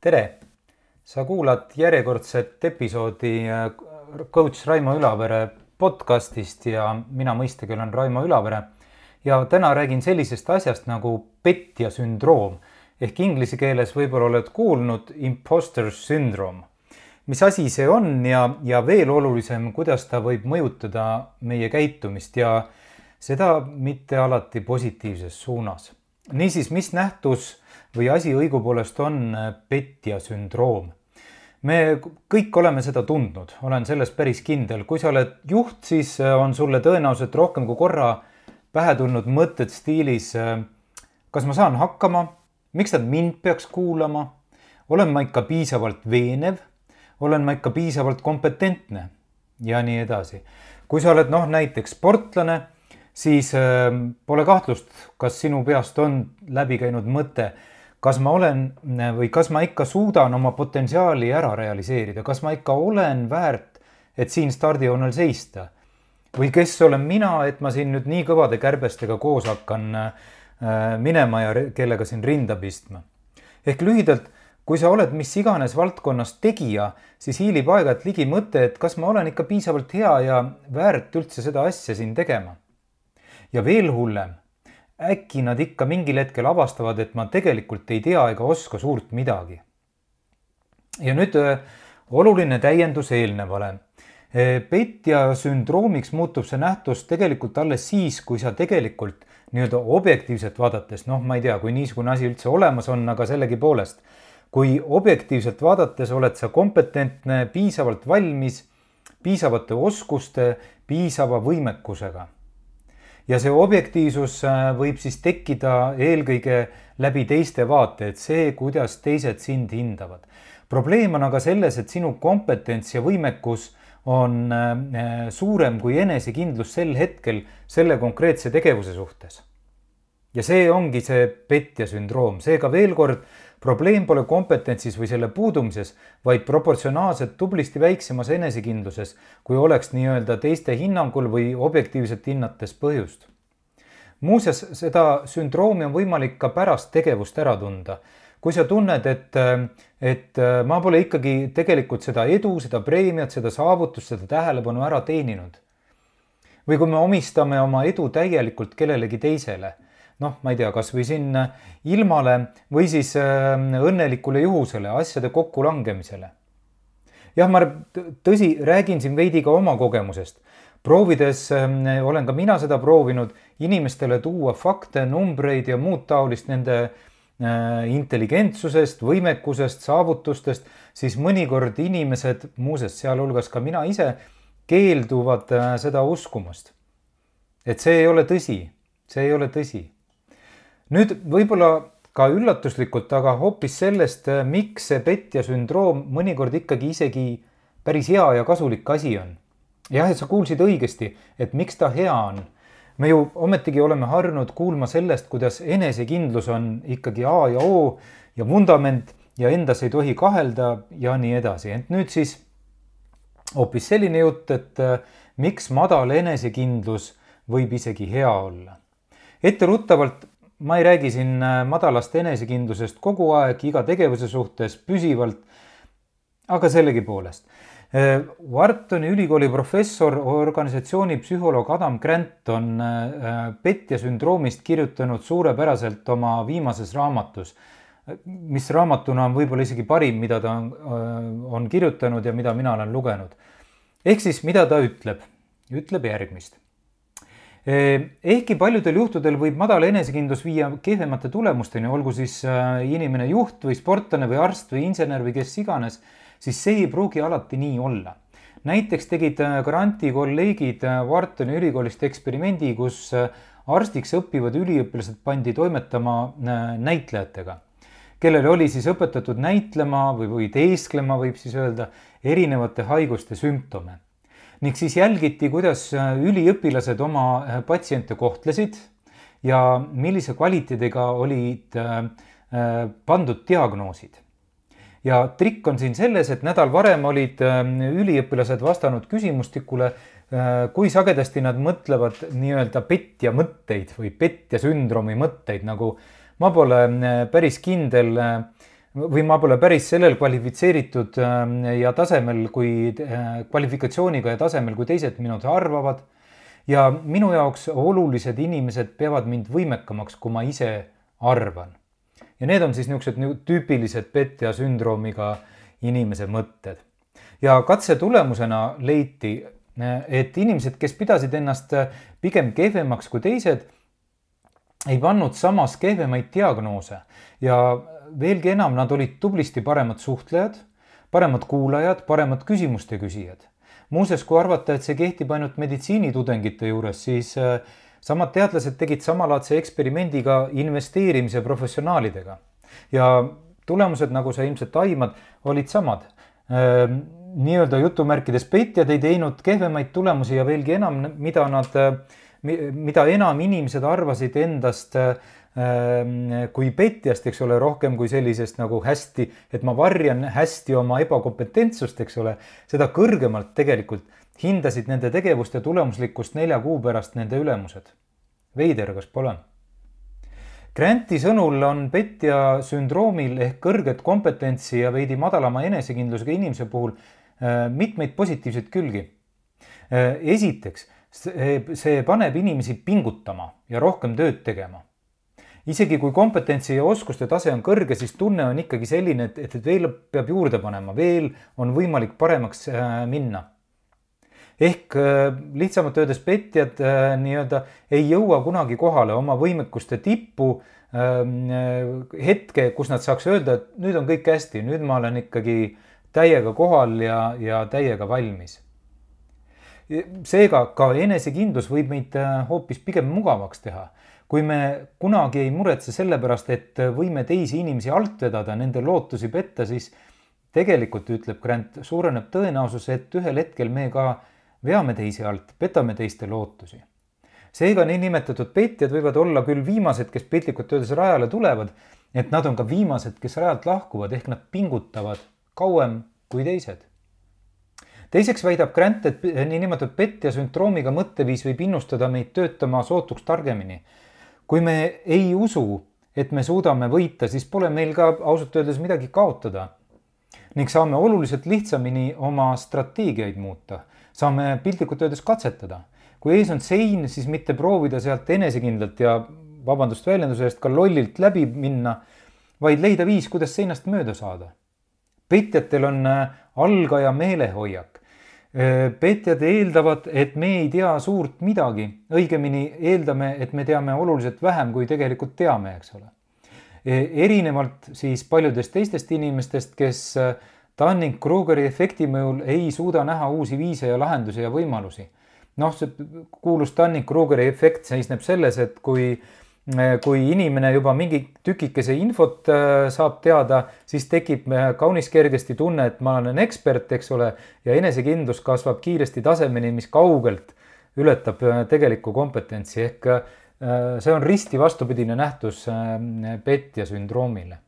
tere! sa kuulad järjekordset episoodi äh, coach Raimo Ülavere podcastist ja mina mõistagi olen Raimo Ülavere. ja täna räägin sellisest asjast nagu petja sündroom ehk inglise keeles võib-olla oled kuulnud imposter syndrome. mis asi see on ja, ja veel olulisem, kuidas ta võib mõjutada meie käitumist ja seda mitte alati positiivses suunas. Niisiis, mis nähtus või asi õigupoolest on petja sündroom? Me kõik oleme seda tundnud, olen selles päris kindel, kui sa oled juht, siis äh, on sulle tõenäoliselt rohkem kui korra pähe tulnud mõtted stiilis. Äh, kas ma saan hakkama, miks nad mind peaks kuulama, olen ma ikka piisavalt veenev, olen ma ikka piisavalt kompetentne? Ja nii edasi. kui sa oled noh, näiteks sportlane, siis äh, pole kahtlust, kas sinu peast on läbi käinud mõte kas ma olen või kas ma ikka suudan oma potentsiaali ära realiseerida, kas ma ikka olen väärt, et siin stardijoonel seista? või kes olen mina, et ma siin nüüd nii kõvade kärbestega koos hakkan äh, minema ja kellega siin rinda pistma? ehk lühidalt, kui sa oled mis iganes valdkonnas tegija, siis hiilib aeg-ajalt ligi mõte, et kas ma olen ikka piisavalt hea ja väärt üldse seda asja siin tegema. Ja veel hullem äkki nad ikka mingil hetkel avastavad, et ma tegelikult ei tea ega oska suurt midagi. ja nüüd äh, oluline täiendus eelnevale. Äh, petja sündroomiks muutub see nähtus tegelikult alles siis, kui sa tegelikult nii-öelda objektiivselt vaadates, noh, ma ei tea, kui niisugune asi üldse olemas on, aga sellegipoolest, kui objektiivselt vaadates oled sa kompetentne, piisavalt valmis, piisavate oskuste, piisava võimekusega ja see objektiivsus äh, võib siis tekkida eelkõige läbi teiste vaate, et see, kuidas teised sind hindavad. probleem on aga selles, et sinu kompetents ja võimekus on äh, suurem kui enesekindlus sel hetkel selle konkreetse tegevuse suhtes. ja see ongi see petja sündroom, seega veel kord probleem pole kompetentsis või selle puudumises, vaid proportsionaalselt tublisti väiksemas enesekindluses, kui oleks nii-öelda teiste hinnangul või objektiivselt hinnates põhjust. muuseas, seda sündroomi on võimalik ka pärast tegevust ära tunda. kui sa tunned, et, et ma pole ikkagi tegelikult seda edu, seda preemiat, seda saavutust, seda tähelepanu ära teeninud. või kui me omistame oma edu täielikult kellelegi teisele noh, ma ei tea, kasvõi siin ilmale või siis äh, õnnelikule juhusele, asjade kokkulangemisele. jah, ma tõsi, räägin siin veidi ka oma kogemusest. proovides äh, olen ka mina seda proovinud inimestele tuua fakte, numbreid ja muud taolist nende äh, intelligentsusest, võimekusest, saavutustest, siis mõnikord inimesed, muuseas, sealhulgas ka mina ise, keelduvad seda uskumast. et see ei ole tõsi, see ei ole tõsi nüüd võib-olla ka üllatuslikult, aga hoopis sellest, äh, miks see petja sündroom mõnikord ikkagi isegi päris hea ja kasulik asi on. jah, et sa kuulsid õigesti, et miks ta hea on. me ju ometigi oleme harjunud kuulma sellest, kuidas enesekindlus on ikkagi A ja O ja vundament ja endas ei tohi kahelda ja nii edasi, ent nüüd siis hoopis selline jutt, et äh, miks madal enesekindlus võib isegi hea olla. etteruttavalt ma ei räägi siin äh, madalast enesekindlusest kogu aeg iga tegevuse suhtes püsivalt, aga sellegipoolest. Äh, Whartoni ülikooli professor, organisatsiooni psühholoog Adam Grant on äh, petja sündroomist kirjutanud suurepäraselt oma viimases raamatus, mis raamatuna on võib-olla isegi parim, mida ta on, on kirjutanud ja mida mina olen lugenud. ehk siis, mida ta ütleb? ütleb järgmist ehkki paljudel juhtudel võib madal enesekindlus viia kehvemate tulemusteni, olgu siis äh, inimene juht või sportlane või arst või insener või kes iganes, siis see ei pruugi alati nii olla. näiteks tegid äh, Granti kolleegid äh, Whartoni ülikoolist eksperimendi, kus arstiks õppivad üliõpilased pandi toimetama näitlejatega, kellele oli siis õpetatud näitlema või, või teesklema, võib siis öelda, erinevate haiguste sümptome ning siis jälgiti, kuidas äh, üliõpilased oma äh, patsiente kohtlesid ja millise kvaliteediga olid äh, pandud diagnoosid. ja trikk on siin selles, et nädal varem olid üliõpilased vastanud küsimustikule, kui sagedasti nad mõtlevad nii-öelda petja mõtteid või petja sündroomi mõtteid, nagu ma pole päris kindel või ma pole päris sellel kvalifitseeritud ja tasemel kui kvalifikatsiooniga ja tasemel, kui teised minud arvavad. ja minu jaoks olulised inimesed peavad mind võimekamaks, kui ma ise arvan. ja need on siis niisugused tüüpilised petja sündroomiga inimese mõtted. ja katse tulemusena leiti, et inimesed, kes pidasid ennast pigem kehvemaks kui teised, ei pannud samas kehvemaid diagnoose ja veelgi enam, nad olid tublisti paremad suhtlejad, paremad kuulajad, paremad küsimuste küsijad. muuseas, kui arvata, et see kehtib ainult meditsiinitudengite juures, siis äh, samad teadlased tegid samalaadse eksperimendi ka investeerimise professionaalidega ja tulemused, nagu sa ilmselt aimad, olid samad ehm, nii-öelda jutumärkides petjad ei teinud kehvemaid tulemusi ja veelgi enam, mida nad, mida enam inimesed arvasid endast ehm, kui petjast, eks ole, rohkem kui sellisest nagu hästi, et ma varjan hästi oma ebakompetentsust, eks ole, seda kõrgemalt tegelikult hindasid nende tegevuste tulemuslikkust nelja kuu pärast nende ülemused. veider, kas pole? Granti sõnul on petja sündroomil ehk kõrget kompetentsi ja veidi madalama enesekindlusega inimese puhul äh, mitmeid positiivseid külgi. Äh, esiteks, see paneb inimesi pingutama ja rohkem tööd tegema. Isegi kui kompetentsi ja oskuste tase on kõrge, siis tunne on ikkagi selline, et, et veel peab juurde panema, veel on võimalik paremaks äh, minna ehk äh, lihtsamalt öeldes petjad äh, nii-öelda ei jõua kunagi kohale oma võimekuste tippu ähm, äh, hetke, kus nad saaks öelda, et nüüd on kõik hästi, nüüd ma olen ikkagi täiega kohal ja, ja täiega valmis. seega ka enesekindlus võib meid hoopis pigem mugavaks teha. Kui me kunagi ei muretse selle pärast, et võime teisi inimesi alt vedada, nende lootusi petta, siis tegelikult ütleb Grant, suureneb tõenäosus, et ühel hetkel me ka veame teisi alt, petame teiste lootusi. seega niinimetatud petjad võivad olla küll viimased, kes piltlikult öeldes rajale tulevad, et nad on ka viimased, kes rajalt lahkuvad, ehk nad pingutavad kauem kui teised. teiseks väidab Grant, et niinimetatud petja sündroomiga mõtteviis võib innustada meid töötama sootuks targemini. Kui me ei usu, et me suudame võita, siis pole meil ka ausalt öeldes midagi kaotada ning saame oluliselt lihtsamini oma strateegiaid muuta saame piltlikult öeldes katsetada. kui ees on sein, siis mitte proovida sealt enesekindlalt ja vabandust väljenduse eest ka lollilt läbi minna, vaid leida viis, kuidas seinast mööda saada. petjatel on äh, algaja meelehoiak. Äh, petjad eeldavad, et me ei tea suurt midagi, õigemini eeldame, et me teame oluliselt vähem, kui tegelikult teame, eks ole. E, erinevalt siis paljudest teistest inimestest, kes äh, Dunning-Krugeri efekti mõjul ei suuda näha uusi viise ja lahendusi ja võimalusi. noh, see kuulus Dunning-Krugeri efekt seisneb selles, et kui kui inimene juba mingi tükikese infot äh, saab teada, siis tekib äh, kaunis kergesti tunne, et ma olen ekspert, eks ole, ja enesekindlus kasvab kiiresti tasemeni, mis kaugelt ületab äh, tegelikku kompetentsi ehk see on risti vastupidine nähtus petja sündroomile.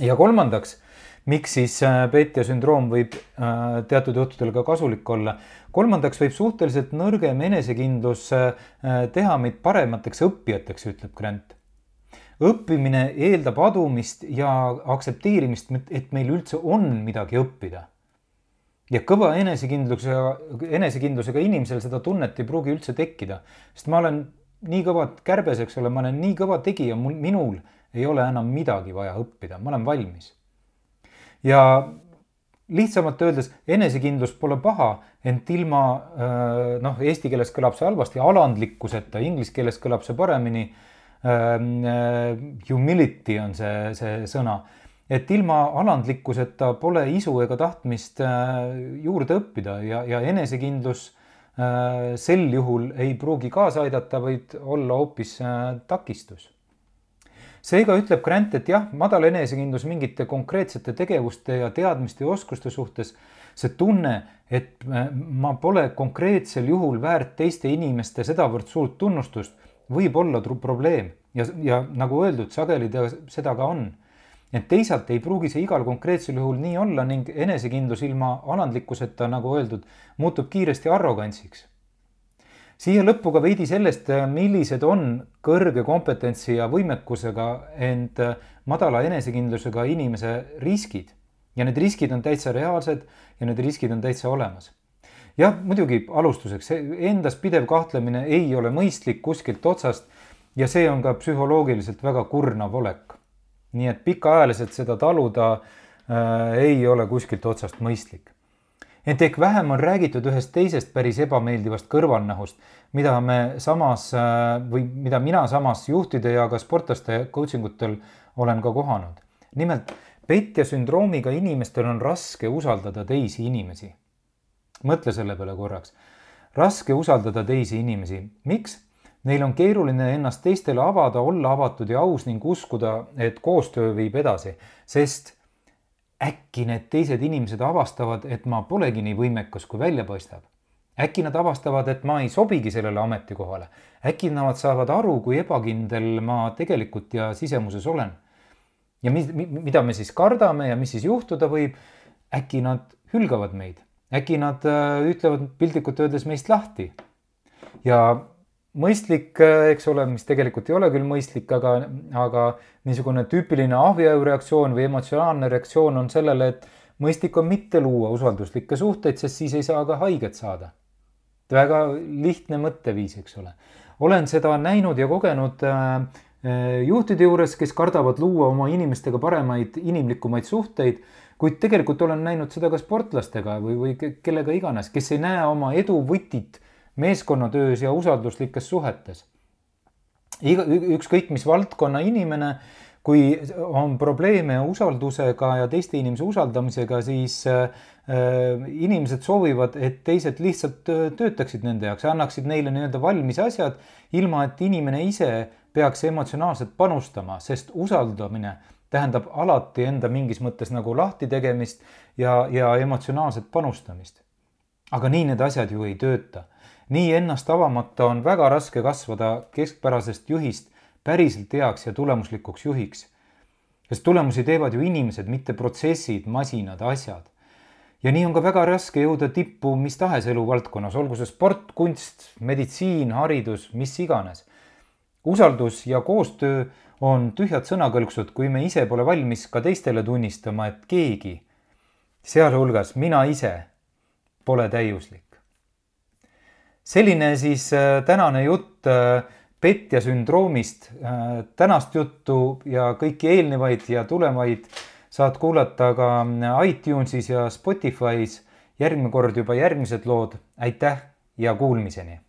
ja kolmandaks miks siis äh, petja sündroom võib äh, teatud juhtudel ka kasulik olla. kolmandaks võib suhteliselt nõrgem enesekindlus äh, teha meid paremateks õppijateks, ütleb Grant. õppimine eeldab adumist ja aktsepteerimist, et meil üldse on midagi õppida. ja kõva enesekindlusega, enesekindlusega inimesel seda tunnet ei pruugi üldse tekkida, sest ma olen nii kõva kärbes, eks ole, ma olen nii kõva tegija, mul, minul ei ole enam midagi vaja õppida, ma olen valmis ja lihtsamalt öeldes enesekindlus pole paha, ent ilma noh, eesti keeles kõlab see halvasti, alandlikkuseta, inglise keeles kõlab see paremini. Humility on see, see sõna, et ilma alandlikkuseta pole isu ega tahtmist juurde õppida ja, ja enesekindlus sel juhul ei pruugi kaasa aidata, vaid olla hoopis takistus seega ütleb Grant, et jah, madal enesekindlus mingite konkreetsete tegevuste ja teadmiste ja oskuste suhtes, see tunne, et ma pole konkreetsel juhul väärt teiste inimeste sedavõrd suurt tunnustust, võib olla probleem ja, ja nagu öeldud, sageli ta seda ka on. et teisalt ei pruugi see igal konkreetsel juhul nii olla ning enesekindlus ilma alandlikkuseta, nagu öeldud, muutub kiiresti arrogantsiks siia lõppu ka veidi sellest, millised on kõrge kompetentsi ja võimekusega, ent madala enesekindlusega inimese riskid. ja need riskid on täitsa reaalsed ja need riskid on täitsa olemas. jah, muidugi alustuseks, endas pidev kahtlemine ei ole mõistlik kuskilt otsast ja see on ka psühholoogiliselt väga kurnav olek. nii et pikaajaliselt seda taluda äh, ei ole kuskilt otsast mõistlik ent ehk vähem on räägitud ühest teisest päris ebameeldivast kõrvalnähust, mida me samas äh, või mida mina samas juhtide ja ka sportlaste coaching utel olen ka kohanud. nimelt petja sündroomiga inimestel on raske usaldada teisi inimesi. mõtle selle peale korraks. raske usaldada teisi inimesi, miks? Neil on keeruline ennast teistele avada, olla avatud ja aus ning uskuda, et koostöö viib edasi, sest äkki need teised inimesed avastavad, et ma polegi nii võimekas, kui välja paistab. äkki nad avastavad, et ma ei sobigi sellele ametikohale. äkki nad saavad aru, kui ebakindel ma tegelikult ja sisemuses olen. ja mis, mida me siis kardame ja mis siis juhtuda võib. äkki nad hülgavad meid, äkki nad äh, ütlevad piltlikult öeldes meist lahti. ja mõistlik, eks ole, mis tegelikult ei ole küll mõistlik, aga, aga niisugune tüüpiline ahviaju reaktsioon või emotsionaalne reaktsioon on sellele, et mõistlik on mitte luua usalduslikke suhteid, sest siis ei saa ka haiget saada. väga lihtne mõtteviis, eks ole. olen seda näinud ja kogenud äh, juhtide juures, kes kardavad luua oma inimestega paremaid, inimlikumaid suhteid, kuid tegelikult olen näinud seda ka sportlastega või, või kellega iganes, kes ei näe oma edu võtit meeskonnatöös ja usalduslikes suhetes. iga, ükskõik mis valdkonna inimene, kui on probleeme usaldusega ja teiste inimese usaldamisega, siis äh, inimesed soovivad, et teised lihtsalt töötaksid nende jaoks, annaksid neile nii-öelda valmis asjad, ilma et inimene ise peaks emotsionaalselt panustama, sest usaldamine tähendab alati enda mingis mõttes nagu lahti tegemist ja, ja emotsionaalset panustamist. aga nii need asjad ju ei tööta nii ennast avamata on väga raske kasvada keskpärasest juhist päriselt heaks ja tulemuslikuks juhiks. sest tulemusi teevad ju inimesed, mitte protsessid, masinad, asjad. ja nii on ka väga raske jõuda tippu mis tahes eluvaldkonnas, olgu see sport, kunst, meditsiin, haridus, mis iganes. usaldus ja koostöö on tühjad sõnakõlksud, kui me ise pole valmis ka teistele tunnistama, et keegi, sealhulgas mina ise, pole täiuslik selline siis äh, tänane jutt äh, petja sündroomist. Äh, tänast juttu ja kõiki eelnevaid ja tulevaid saad kuulata ka iTunesis ja Spotify's. järgmine kord juba järgmised lood. aitäh ja kuulmiseni